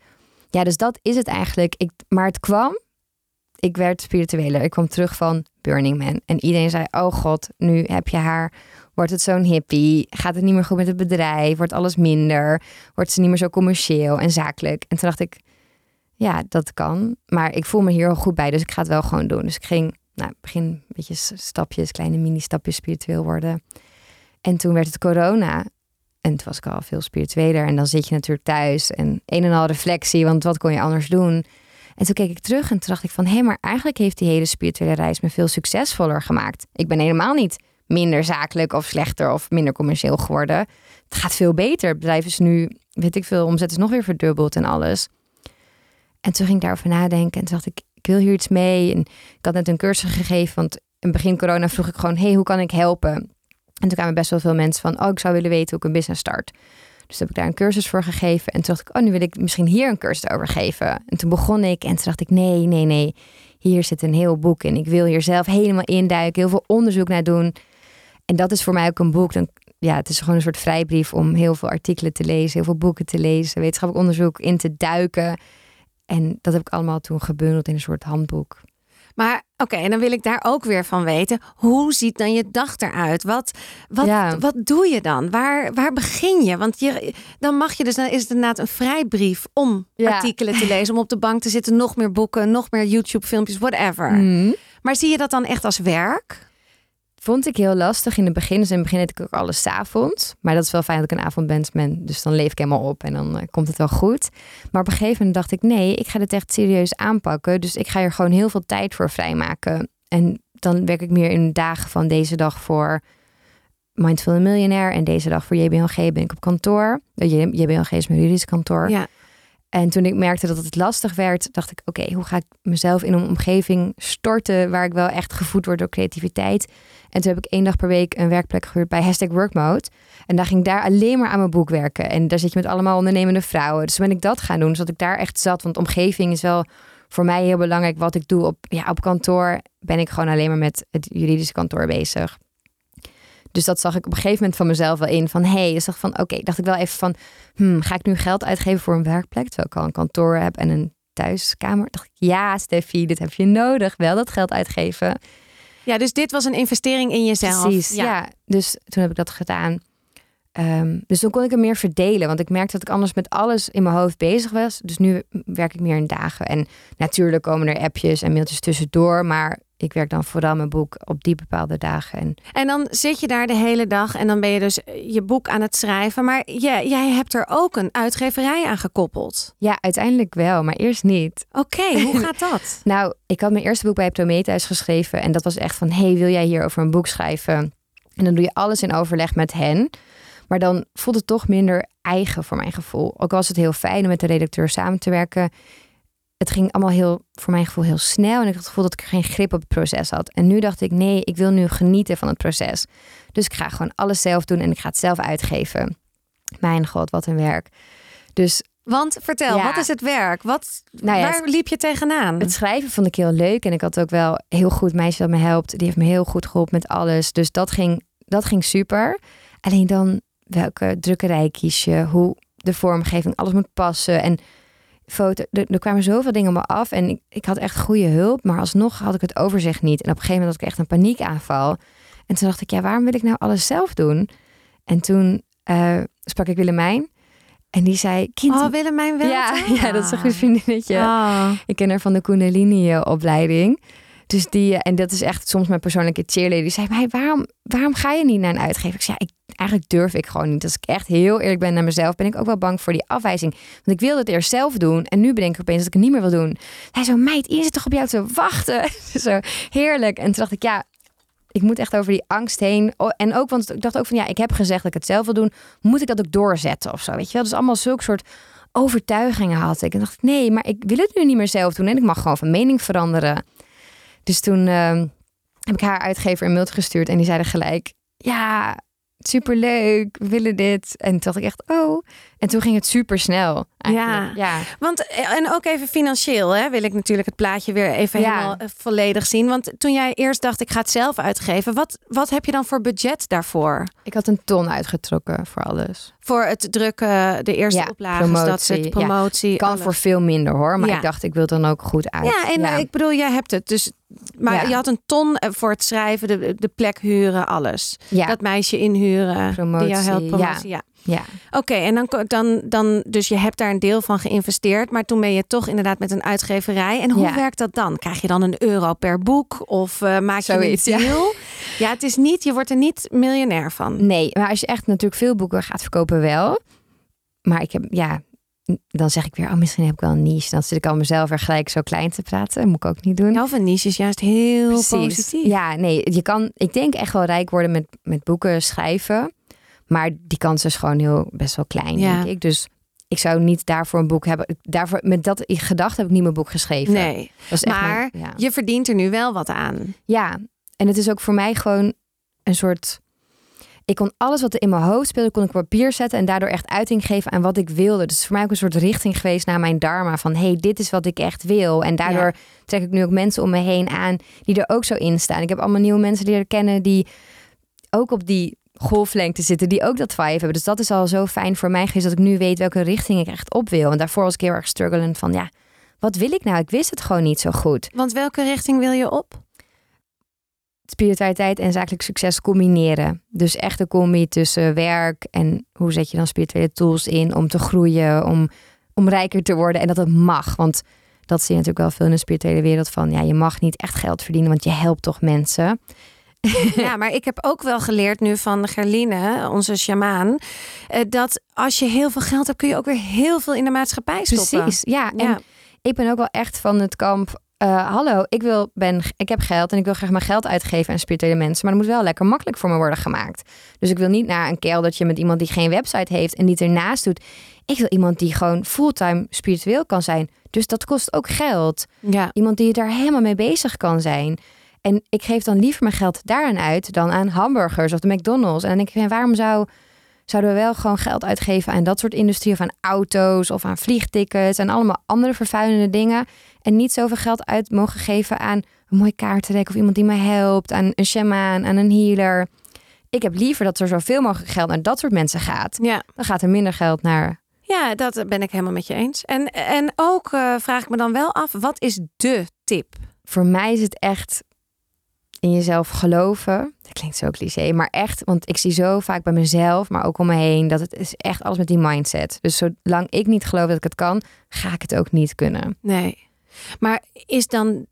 Ja, dus dat is het eigenlijk. Ik, maar het kwam ik werd spiritueler. Ik kwam terug van Burning Man. En iedereen zei: Oh god, nu heb je haar. Wordt het zo'n hippie? Gaat het niet meer goed met het bedrijf? Wordt alles minder? Wordt ze niet meer zo commercieel en zakelijk? En toen dacht ik: Ja, dat kan. Maar ik voel me hier al goed bij, dus ik ga het wel gewoon doen. Dus ik ging, nou, begin een beetje stapjes, kleine mini-stapjes spiritueel worden. En toen werd het corona. En toen was ik al veel spiritueler. En dan zit je natuurlijk thuis en een en al reflectie, want wat kon je anders doen? En toen keek ik terug en toen dacht ik van... hé, hey, maar eigenlijk heeft die hele spirituele reis me veel succesvoller gemaakt. Ik ben helemaal niet minder zakelijk of slechter of minder commercieel geworden. Het gaat veel beter. Het bedrijf is nu, weet ik veel, omzet is nog weer verdubbeld en alles. En toen ging ik daarover nadenken en toen dacht ik, ik wil hier iets mee. En ik had net een cursus gegeven, want in begin corona vroeg ik gewoon, hey, hoe kan ik helpen? En toen kwamen best wel veel mensen van, oh, ik zou willen weten hoe ik een business start. Dus heb ik daar een cursus voor gegeven. En toen dacht ik, oh, nu wil ik misschien hier een cursus over geven. En toen begon ik en toen dacht ik, nee, nee, nee. Hier zit een heel boek in. Ik wil hier zelf helemaal induiken, heel veel onderzoek naar doen. En dat is voor mij ook een boek. Dan, ja, het is gewoon een soort vrijbrief om heel veel artikelen te lezen, heel veel boeken te lezen, wetenschappelijk onderzoek in te duiken. En dat heb ik allemaal toen gebundeld in een soort handboek. Maar oké, en dan wil ik daar ook weer van weten. Hoe ziet dan je dag eruit? Wat, wat, Ja. wat doe je dan? Waar, waar begin je? Want je, dan mag je dus, dan is het inderdaad een vrijbrief om Ja. artikelen te lezen, om op de bank te zitten, nog meer boeken, nog meer YouTube-filmpjes, whatever. Mhm. Maar zie je dat dan echt als werk? Vond ik heel lastig in het begin. Dus in het begin deed ik ook alles 's avonds. Maar dat is wel fijn dat ik een avondmens ben. Dus dan leef ik helemaal op en dan eh, komt het wel goed. Maar op een gegeven moment dacht ik, nee, ik ga dit echt serieus aanpakken. Dus ik ga er gewoon heel veel tijd voor vrijmaken. En dan werk ik meer in dagen van deze dag voor Mindful Millionaire. En deze dag voor JBLG ben ik op kantoor. Eh, JBLG is mijn juridisch kantoor. Ja. En toen ik merkte dat het lastig werd, dacht ik: oké, hoe ga ik mezelf in een omgeving storten waar ik wel echt gevoed word door creativiteit? En toen heb ik één dag per week een werkplek gehuurd bij Hashtag Workmode. En daar ging ik daar alleen maar aan mijn boek werken. En daar zit je met allemaal ondernemende vrouwen. Dus toen ben ik dat gaan doen, zodat ik daar echt zat. Want omgeving is wel voor mij heel belangrijk. Wat ik doe op, ja, op kantoor ben ik gewoon alleen maar met het juridische kantoor bezig. Dus dat zag ik op een gegeven moment van mezelf wel in. Van hé, hey, dus dacht van oké, dacht ik wel even van, hmm, ga ik nu geld uitgeven voor een werkplek? Terwijl ik al een kantoor heb en een thuiskamer. Dacht ik, ja, Steffi, dit heb je nodig. Wel dat geld uitgeven. Ja, dus dit was een investering in jezelf. Precies, ja. Dus toen heb ik dat gedaan. Ehm, dus toen kon ik het meer verdelen. Want ik merkte dat ik anders met alles in mijn hoofd bezig was. Dus nu werk ik meer in dagen. En natuurlijk komen er appjes en mailtjes tussendoor. Maar ik werk dan vooral mijn boek op die bepaalde dagen. En En dan zit je daar de hele dag en dan ben je dus je boek aan het schrijven. Maar jij, jij hebt er ook een uitgeverij aan gekoppeld. ja, uiteindelijk wel, maar eerst niet. Oké, hoe gaat dat? Nou, ik had mijn eerste boek bij Prometheus geschreven. En dat was echt van, hey, wil jij hier over een boek schrijven? En dan doe je alles in overleg met hen. Maar dan voelt het toch minder eigen voor mijn gevoel. Ook al was het heel fijn om met de redacteur samen te werken. Het ging allemaal heel, voor mijn gevoel heel snel. En ik had het gevoel dat ik geen grip op het proces had. En nu dacht ik, nee, ik wil nu genieten van het proces. Dus ik ga gewoon alles zelf doen en ik ga het zelf uitgeven. Mijn god, wat een werk. Dus Want vertel, Ja. wat is het werk? Wat, Nou ja, waar liep je tegenaan? Het schrijven vond ik heel leuk. En ik had ook wel heel goed meisje dat me helpt. Die heeft me heel goed geholpen met alles. Dus dat ging, dat ging super. Alleen dan welke drukkerij kies je? Hoe de vormgeving, alles moet passen. En foto, er, er kwamen zoveel dingen me af. En ik, ik had echt goede hulp. Maar alsnog had ik het overzicht niet. En op een gegeven moment had ik echt een paniekaanval. En toen dacht ik, ja, waarom wil ik nou alles zelf doen? En toen eh, sprak ik Willemijn. En die zei, kind... Oh, Willemijn wel. ja, ja, dat is een goed vriendinnetje. Oh. Ik ken haar van de Kundalini-opleiding. Dus die, eh, en dat is echt soms mijn persoonlijke cheerleader. Die zei, maar waarom, waarom ga je niet naar een uitgever? Ik zei, ja, ik, eigenlijk durf ik gewoon niet. Als ik echt heel eerlijk ben naar mezelf, ben ik ook wel bang voor die afwijzing. Want ik wilde het eerst zelf doen. En nu bedenk ik opeens dat ik het niet meer wil doen. Hij zo, meid, iedereen zit toch op jou te wachten? zo heerlijk. En toen dacht ik, ja, ik moet echt over die angst heen. En ook, want ik dacht ook van, ja, ik heb gezegd dat ik het zelf wil doen. Moet ik dat ook doorzetten of zo? Weet je wel? Dus allemaal zulke soort overtuigingen had ik. En dacht ik, nee, maar ik wil het nu niet meer zelf doen. En ik mag gewoon van mening veranderen. Dus toen ehm, heb ik haar uitgever een mail gestuurd. En die zeiden gelijk, ja, superleuk, we willen dit. En toen dacht ik echt, oh. En toen ging het super snel. Ja. ja. Want, eh, en ook even financieel, hè, wil ik natuurlijk het plaatje weer even Ja. helemaal eh, volledig zien. Want toen jij eerst dacht, ik ga het zelf uitgeven. Wat, wat heb je dan voor budget daarvoor? Ik had een ton uitgetrokken voor alles. Voor het drukken, de eerste Ja, oplages, dat promotie, ja. promotie. Kan alles. voor veel minder hoor. Maar ik dacht, ik wil het dan ook goed uit. Ja, en eh, ik bedoel, jij hebt het. Dus, maar je had een ton voor het schrijven, de, de plek huren, alles. ja. Dat meisje inhuren, Promotie, die jou helpt ja. promotie. Ja. Ja. Oké, en dan, dan, dan, dus je hebt daar een deel van geïnvesteerd, maar toen ben je toch inderdaad met een uitgeverij. En hoe Ja. werkt dat dan? Krijg je dan een euro per boek of eh, maak je Zoiets, een ja. deal? Ja. het is niet, je wordt er niet miljonair van. Nee, maar als je echt natuurlijk veel boeken gaat verkopen wel. Maar ik heb, ja, dan zeg ik weer, oh, misschien heb ik wel een niche. Dan zit ik al mezelf weer gelijk zo klein te praten. moet ik ook niet doen. Ja, of een niche is juist heel Precies. positief. Ja, nee, je kan, ik denk echt wel rijk worden met, met boeken schrijven. Maar die kans is gewoon heel best wel klein, Ja. denk ik. Dus ik zou niet daarvoor een boek hebben. Daarvoor, met dat gedacht heb ik niet mijn boek geschreven. Nee, echt maar mijn- ja. je verdient er nu wel wat aan. ja, en het is ook voor mij gewoon een soort. Ik kon alles wat er in mijn hoofd speelde, kon ik op papier zetten en daardoor echt uiting geven aan wat ik wilde. Dus voor mij ook een soort richting geweest naar mijn dharma. Van hey, dit is wat ik echt wil. En daardoor Ja. trek ik nu ook mensen om me heen aan die er ook zo in staan. Ik heb allemaal nieuwe mensen leren kennen die ook op die golflengte zitten, die ook dat vibe hebben. Dus dat is al zo fijn voor mij geweest dat ik nu weet welke richting ik echt op wil. En daarvoor was ik heel erg struggelend van ja, wat wil ik nou? Ik wist het gewoon niet zo goed. Want welke richting wil je op? spiritualiteit en zakelijk succes combineren. Dus echt een combi tussen werk en hoe zet je dan spirituele tools in om te groeien, om, om rijker te worden en dat het mag. Want dat zie je natuurlijk wel veel in de spirituele wereld van ja, je mag niet echt geld verdienen, want je helpt toch mensen. Ja, maar ik heb ook wel geleerd nu van Gerline, onze sjamaan, eh, dat als je heel veel geld hebt, kun je ook weer heel veel in de maatschappij stoppen. Precies, ja. En Ja. ik ben ook wel echt van het kamp. eh, hallo, ik, wil, ben, ik heb geld en ik wil graag mijn geld uitgeven aan spirituele mensen. Maar dat moet wel lekker makkelijk voor me worden gemaakt. Dus ik wil niet naar een keldertje met iemand die geen website heeft en die het ernaast doet. Ik wil iemand die gewoon fulltime spiritueel kan zijn. Dus dat kost ook geld. Ja. Iemand die daar helemaal mee bezig kan zijn. En ik geef dan liever mijn geld daaraan uit dan aan hamburgers of de McDonald's. En dan denk ik, waarom zou, zouden we wel gewoon geld uitgeven aan dat soort industrie of aan auto's of aan vliegtickets en allemaal andere vervuilende dingen. En niet zoveel geld uit mogen geven aan een mooi kaartendek of iemand die mij helpt, aan een shamaan, aan een healer. Ik heb liever dat er zoveel mogelijk geld naar dat soort mensen gaat. Ja. Dan gaat er minder geld naar. ja, dat ben ik helemaal met je eens. En, en ook eh, vraag ik me dan wel af, wat is de tip? Voor mij is het echt in jezelf geloven. Dat klinkt zo cliché, maar echt, want ik zie zo vaak bij mezelf, maar ook om me heen, dat het is echt alles met die mindset. Dus zolang ik niet geloof dat ik het kan, ga ik het ook niet kunnen. Nee. Maar is dan,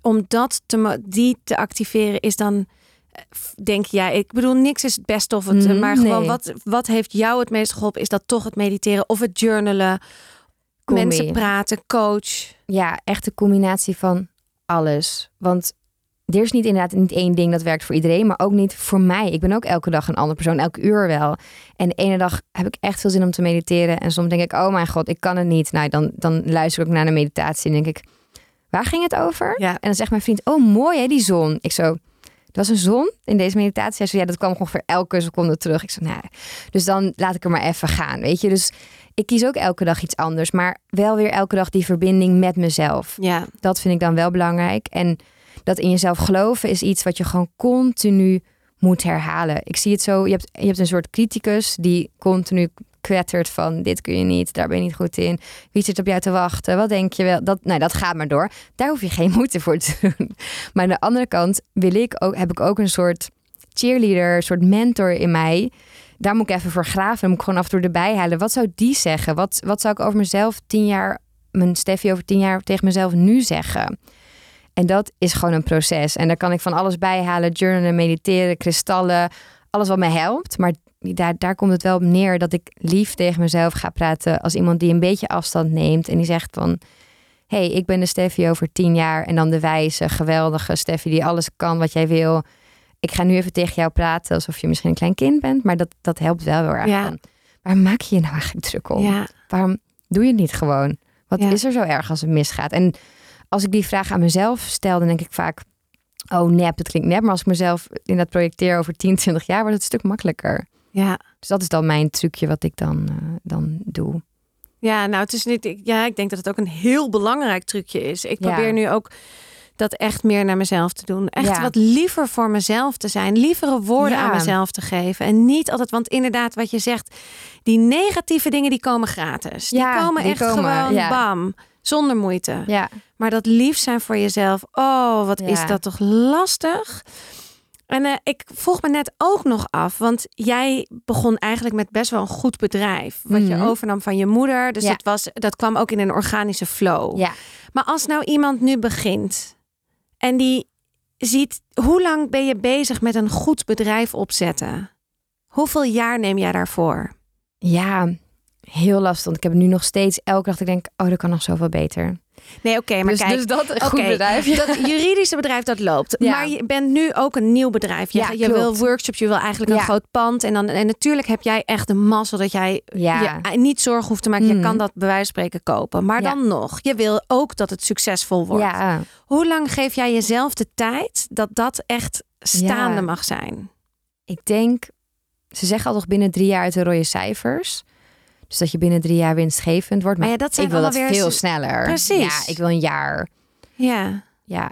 om dat te, die te activeren, is dan, eh, denk jij, ik bedoel, niks is het best of het, Mm, maar gewoon nee. wat, wat heeft jou het meest geholpen? Is dat toch het mediteren of het journalen, Combi. mensen praten, coach? Ja, echt een combinatie van alles. Want er is niet inderdaad niet één ding dat werkt voor iedereen, maar ook niet voor mij. Ik ben ook elke dag een andere persoon, elke uur wel. En de ene dag heb ik echt veel zin om te mediteren. En soms denk ik, oh mijn god, ik kan het niet. Nou, dan, dan luister ik ook naar de meditatie en denk ik, waar ging het over? Ja. En dan zegt mijn vriend, oh mooi hè, die zon. Ik zo, er was een zon in deze meditatie. Hij zei, ja, dat kwam ongeveer elke seconde terug. Ik zei, nou, dus dan laat ik er maar even gaan, weet je. Dus ik kies ook elke dag iets anders, maar wel weer elke dag die verbinding met mezelf. Ja, Dat vind ik dan wel belangrijk. En dat in jezelf geloven is iets wat je gewoon continu moet herhalen. Ik zie het zo, je hebt, je hebt een soort criticus die continu kwettert van dit kun je niet, daar ben je niet goed in. Wie zit op jou te wachten? Wat denk je wel? Dat, nou, dat gaat maar door. Daar hoef je geen moeite voor te doen. Maar aan de andere kant wil ik ook, heb ik ook een soort cheerleader, een soort mentor in mij. Daar moet ik even voor graven. Dan moet ik gewoon af en toe erbij halen. Wat zou die zeggen? Wat, wat zou ik over mezelf tien jaar, mijn Steffi over tien jaar tegen mezelf nu zeggen? En dat is gewoon een proces. En daar kan ik van alles bij halen. Journalen, mediteren, kristallen. Alles wat mij helpt. Maar daar, daar komt het wel op neer dat ik lief tegen mezelf ga praten. Als iemand die een beetje afstand neemt. En die zegt van... hey, ik ben de Steffi over tien jaar. En dan de wijze, geweldige Steffi die alles kan wat jij wil. Ik ga nu even tegen jou praten alsof je misschien een klein kind bent. Maar dat, dat helpt wel heel erg. Ja. Waar maak je je nou eigenlijk druk om? ja, Waarom doe je het niet gewoon? Wat Ja. is er zo erg als het misgaat? En als ik die vraag aan mezelf stel, dan denk ik vaak... oh nep, dat klinkt nep. Maar als ik mezelf in dat projecteer over 10, 20 jaar... wordt het een stuk makkelijker. ja. Dus dat is dan mijn trucje wat ik dan, eh, dan doe. Ja, nou, het is niet. ik- Ja, ik denk dat het ook een heel belangrijk trucje is. Ik Ja. probeer nu ook dat echt meer naar mezelf te doen. Echt Ja. wat liever voor mezelf te zijn. Lievere woorden Ja. aan mezelf te geven. En niet altijd, want inderdaad, wat je zegt, die negatieve dingen die komen gratis. Die komen die echt komen, gewoon bam. Zonder moeite. Ja, Maar dat lief zijn voor jezelf. Oh, wat Ja. is dat toch lastig. En eh, ik vroeg me net ook nog af, want jij begon eigenlijk met best wel een goed bedrijf. Wat je Mhm. overnam van je moeder. Dus Ja. dat, was, dat kwam ook in een organische flow. ja. Maar als nou iemand nu begint en die ziet, hoe lang ben je bezig met een goed bedrijf opzetten? Hoeveel jaar neem jij daarvoor? ja, heel lastig. Want ik heb nu nog steeds elke dag. dat Ik denk, oh, dat kan nog zoveel beter. Nee, oké, maar dus, kijk. dus dat een goed bedrijf. ja. Dat juridische bedrijf dat loopt. Ja. Maar je bent nu ook een nieuw bedrijf. Je, Ja, je wil workshops, je wil eigenlijk een groot pand. En, dan, en natuurlijk heb jij echt de mazzel dat jij je niet zorgen hoeft te maken. Je Mhm. kan dat bij wijze van spreken kopen. Maar dan nog, je wil ook dat het succesvol wordt. Hoe lang geef jij jezelf de tijd dat dat echt staande mag zijn? ik denk, ze zeggen al toch binnen drie jaar uit de rode cijfers. Dus dat je binnen drie jaar winstgevend wordt. Maar Maar ja, dat zijn ik wil dat weer veel sneller. Precies. Ja, ik wil een jaar. Ja. Ja,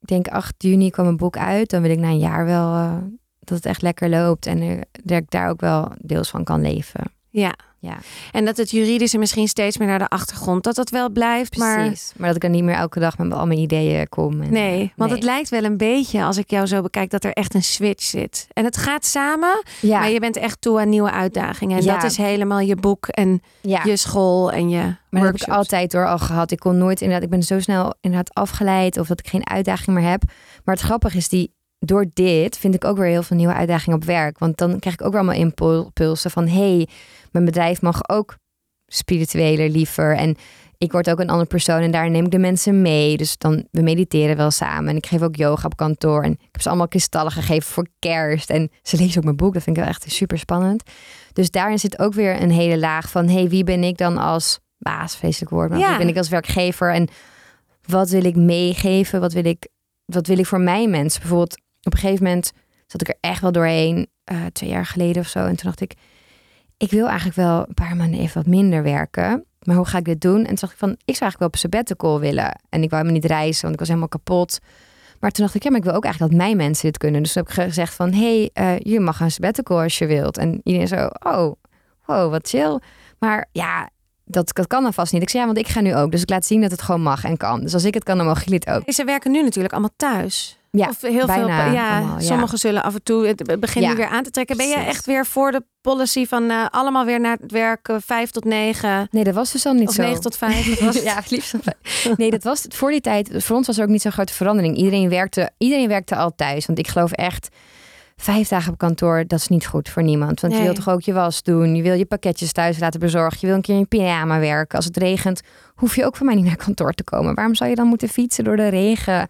ik denk 8 juni kwam een boek uit. Dan wil ik na een jaar wel eh, dat het echt lekker loopt. En dat ik daar ook wel deels van kan leven. Ja. Ja, En dat het juridische misschien steeds meer naar de achtergrond. Dat dat wel blijft, maar... precies. Maar, dat ik er niet meer elke dag met al mijn ideeën kom. En, Nee, want Nee. het lijkt wel een beetje, als ik jou zo bekijk, dat er echt een switch zit. En het gaat samen, ja, maar je bent echt toe aan nieuwe uitdagingen. En Ja. dat is helemaal je boek en ja. je school en je Maar dat heb ik altijd door al gehad. Ik kon nooit inderdaad, ik ben zo snel inderdaad afgeleid of dat ik geen uitdaging meer heb. Maar het grappige is die, door dit vind ik ook weer heel veel nieuwe uitdagingen op werk. Want dan krijg ik ook weer allemaal impul- impulsen van, hey, mijn bedrijf mag ook spiritueler, liever. En ik word ook een andere persoon en daar neem ik de mensen mee. Dus dan, we mediteren wel samen. En ik geef ook yoga op kantoor. En ik heb ze allemaal kristallen gegeven voor kerst. En ze lezen ook mijn boek. Dat vind ik wel echt super spannend. Dus daarin zit ook weer een hele laag van... hey, wie ben ik dan als baas, vreselijk woord... maar Ja. wie ben ik als werkgever... en wat wil ik meegeven? Wat wil ik, wat wil ik voor mijn mensen? Bijvoorbeeld, op een gegeven moment zat ik er echt wel doorheen... eh, twee jaar geleden of zo. En toen dacht ik... ik wil eigenlijk wel een paar maanden even wat minder werken... Maar hoe ga ik dit doen? En toen dacht ik van, ik zou eigenlijk wel op sabbatical willen. En ik wou helemaal niet reizen, want ik was helemaal kapot. Maar toen dacht ik, ja, maar ik wil ook eigenlijk dat mijn mensen dit kunnen. Dus toen heb ik gezegd van, hé, hey, eh, je mag een sabbatical als je wilt. En iedereen zo, oh, wow, wat chill. Maar ja, dat, dat kan dan vast niet. Ik zei, ja, want ik ga nu ook. Dus ik laat zien dat het gewoon mag en kan. Dus als ik het kan, dan mogen jullie het ook. Ze werken nu natuurlijk allemaal thuis. Ja, of heel bijna veel. Ja, allemaal, ja. sommigen zullen af en toe het begin Ja, weer aan te trekken. Ben je precies. echt weer voor de policy van eh, allemaal weer naar het werk, eh, vijf tot negen Nee, dat was dus al niet of zo. negen tot vijf? Dat was ja, het liefst. Nee, dat was voor die tijd. Voor ons was er ook niet zo'n grote verandering. Iedereen werkte, iedereen werkte al thuis. Want ik geloof echt, vijf dagen op kantoor, dat is niet goed voor niemand. Want Nee. je wilt toch ook je was doen. Je wil je pakketjes thuis laten bezorgen. Je wil een keer in je pyjama werken. Als het regent, hoef je ook van mij niet naar kantoor te komen. Waarom zou je dan moeten fietsen door de regen?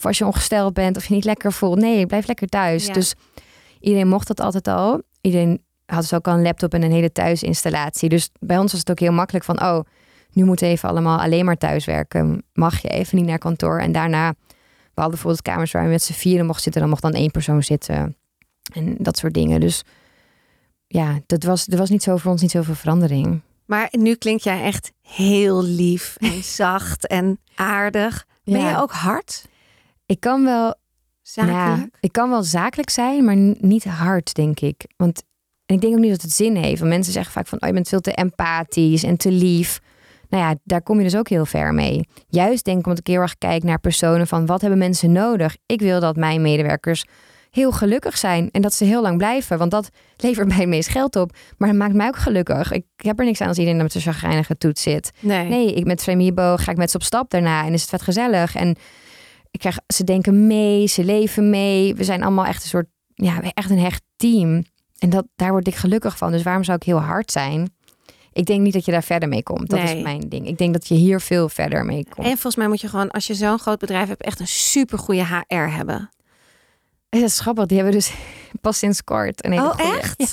Of als je ongesteld bent of je niet lekker voelt. Nee, blijf lekker thuis. Ja. Dus iedereen mocht dat altijd al. Iedereen had dus ook al een laptop en een hele thuisinstallatie. Dus bij ons was het ook heel makkelijk van, oh, nu moeten we even allemaal alleen maar thuiswerken. Mag je even niet naar kantoor? En daarna, we hadden bijvoorbeeld kamers waar je met z'n vieren mocht zitten. Dan mocht dan één persoon zitten. En dat soort dingen. Dus ja, dat was, er was niet zo voor ons niet zoveel verandering. Maar nu klink jij echt heel lief en zacht en aardig. Ben Ja. je ook hard? Ik kan wel Zakelijk? Ja, ik kan wel zakelijk zijn, maar niet hard, denk ik. Want en ik denk ook niet dat het zin heeft. Want mensen zeggen vaak van, oh, je bent veel te empathisch en te lief. Nou ja, daar kom je dus ook heel ver mee. Juist denk ik omdat ik heel erg kijk naar personen van, wat hebben mensen nodig? Ik wil dat mijn medewerkers heel gelukkig zijn en dat ze heel lang blijven. Want dat levert mij het meest geld op. Maar dat maakt mij ook gelukkig. Ik heb er niks aan als iedereen met een chagrijnige toets zit. Nee. Nee, ik met Fremibo ga ik met ze op stap daarna en is het vet gezellig. En ik krijg, ze denken mee, ze leven mee. We zijn allemaal echt een soort, ja, echt een hecht team. En dat, daar word ik gelukkig van. Dus waarom zou ik heel hard zijn? Ik denk niet dat je daar verder mee komt. Dat Nee. is mijn ding. Ik denk dat je hier veel verder mee komt. En volgens mij moet je gewoon, als je zo'n groot bedrijf hebt, echt een super goede HR hebben. En dat is grappig. Die hebben dus pas sinds kort. Een hele Oh, goeie. echt? Ja,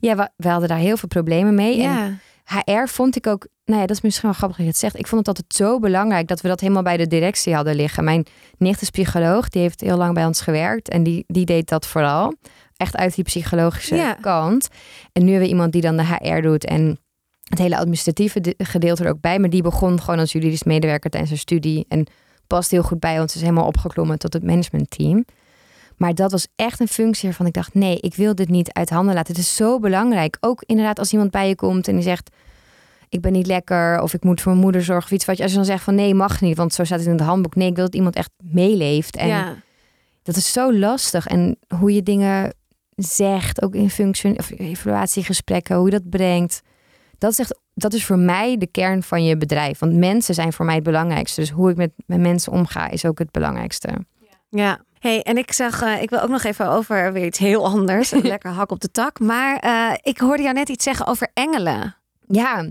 ja we, we hadden daar heel veel problemen mee. En HR vond ik ook, nou ja, dat is misschien wel grappig dat je het zegt. Ik vond het altijd zo belangrijk dat we dat helemaal bij de directie hadden liggen. Mijn nicht is psycholoog, die heeft heel lang bij ons gewerkt en die, die deed dat vooral. Echt uit die psychologische Ja. kant. En nu hebben we iemand die dan de HR doet en het hele administratieve de- gedeelte er ook bij. Maar die begon gewoon als juridisch medewerker tijdens haar studie en past heel goed bij ons. Is helemaal opgeklommen tot het managementteam. Maar dat was echt een functie waarvan ik dacht: nee, ik wil dit niet uit handen laten. Het is zo belangrijk. Ook inderdaad, als iemand bij je komt en die zegt: ik ben niet lekker of ik moet voor mijn moeder zorgen of iets. Wat je als je dan zegt van nee, mag niet, want zo staat het in het handboek. Nee, ik wil dat iemand echt meeleeft. En ja. dat is zo lastig. En hoe je dingen zegt, ook in functie of evaluatiegesprekken, hoe je dat brengt. Dat is echt, dat is voor mij de kern van je bedrijf. Want mensen zijn voor mij het belangrijkste. Dus hoe ik met, met mensen omga is ook het belangrijkste. Ja. Hey, en ik zag, eh, ik wil ook nog even over weer iets heel anders. Een lekker hak op de tak. Maar eh, ik hoorde jou net iets zeggen over engelen. ja,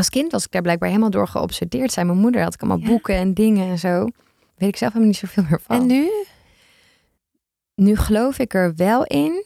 als kind was ik daar blijkbaar helemaal door geobsedeerd. Zijn mijn moeder had ik allemaal Ja. boeken en dingen en zo. Weet ik zelf helemaal niet zoveel meer van. En nu? nu geloof ik er wel in.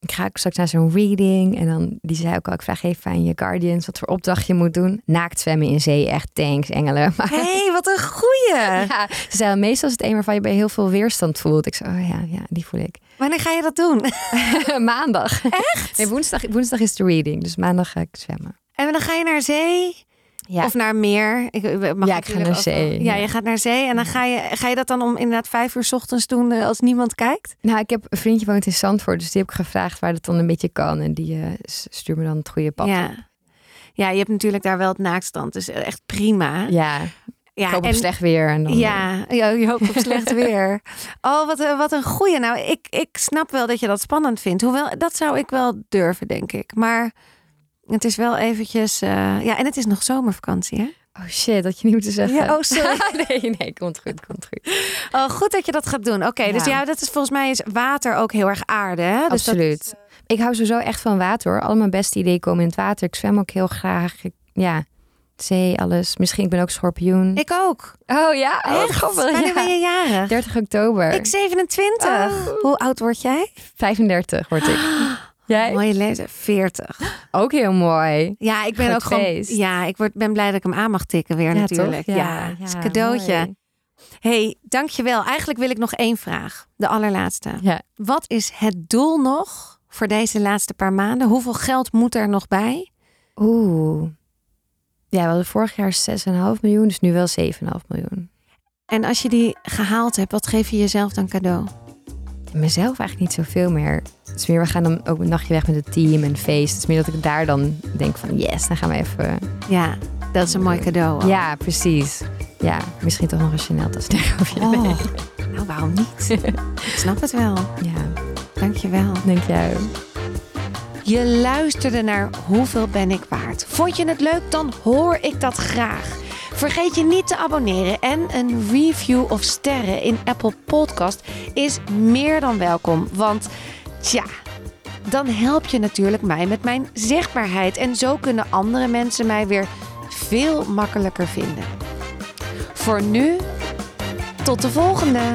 Ik ga ook straks naar zo'n reading. En dan, die zei ook al, ik vraag even aan je guardians wat voor opdracht je moet doen. Naakt zwemmen in zee, echt thanks, engelen. Hé, hey, wat een goeie. ja, ze zei, meestal is het een waarvan je bij heel veel weerstand voelt. Ik zei, oh ja, ja, die voel ik. Wanneer ga je dat doen? maandag. Echt? Nee, woensdag, woensdag is de reading, dus maandag ga ik zwemmen. En dan ga je naar zee? Ja, Of naar meer? Ik, mag Ja, ik ga naar zee, Ja, ja. je gaat naar zee. En dan ga je, ga je dat dan om inderdaad vijf uur 's ochtends doen eh, als niemand kijkt? nou, ik heb een vriendje woont in Zandvoort, dus die heb ik gevraagd waar dat dan een beetje kan. En die eh, s- stuurt me dan het goede pad. op. Ja. Ja, je hebt natuurlijk daar wel het naaktstand. Dus echt prima. ja, Ja, ik hoop op en- slecht weer. En dan, Ja, ja, je hoopt op slecht weer. Oh, wat, een- wat een goeie. Nou, ik, ik snap wel dat je dat spannend vindt. Hoewel, dat zou ik wel durven, denk ik. Maar het is wel eventjes... eh, ja, en het is nog zomervakantie, hè? Oh shit, dat je niet moeten zeggen. Ja, oh, sorry. nee, nee, komt goed, komt goed. Oh, goed dat je dat gaat doen. Oké, dus Ja. ja, dat is volgens mij is water ook heel erg aarde, hè? Dus dat- Absoluut. Ik hou sowieso echt van water hoor. Al mijn beste ideeën komen in het water. Ik zwem ook heel graag. Ik- ja, zee, alles. Misschien, ik ben ook schorpioen. ik ook. Oh ja? Oh, Echt? grappig. Wanneer Ja. ben je jarig? 30 oktober. Ik 27. Oh. Hoe oud word jij? 35 word ik. Jij? Mooie leeftijd. 40. Ook heel mooi. Ja, ik ben ook gewoon. Ja, ik word, ben blij dat ik hem aan mag tikken weer Ja, natuurlijk. toch? Ja, Ja, het is een ja, cadeautje. mooi. hey, dankjewel. Eigenlijk wil ik nog één vraag. De allerlaatste. Ja. Wat is het doel nog voor deze laatste paar maanden? Hoeveel geld moet er nog bij? Oeh. Ja, we hadden vorig jaar 6,5 miljoen, dus nu wel 7,5 miljoen. En als je die gehaald hebt, wat geef je jezelf dan cadeau? Mezelf eigenlijk niet zoveel meer. Het is meer, we gaan dan ook een nachtje weg met het team en feest. Het is meer dat ik daar dan denk van, yes, dan gaan we even... Ja, dat is een mooi cadeau. Ja, precies. Ja, misschien toch nog een Chanel tas of je Oh, nou, waarom niet? ik snap het wel. Ja, Dankjewel. denk jij. Je luisterde naar Hoeveel ben ik waard? Vond je het leuk? Dan hoor ik dat graag. Vergeet je niet te abonneren en een review of sterren in Apple Podcast is meer dan welkom. Want tja, dan help je natuurlijk mij met mijn zichtbaarheid en zo kunnen andere mensen mij weer veel makkelijker vinden. Voor nu, tot de volgende!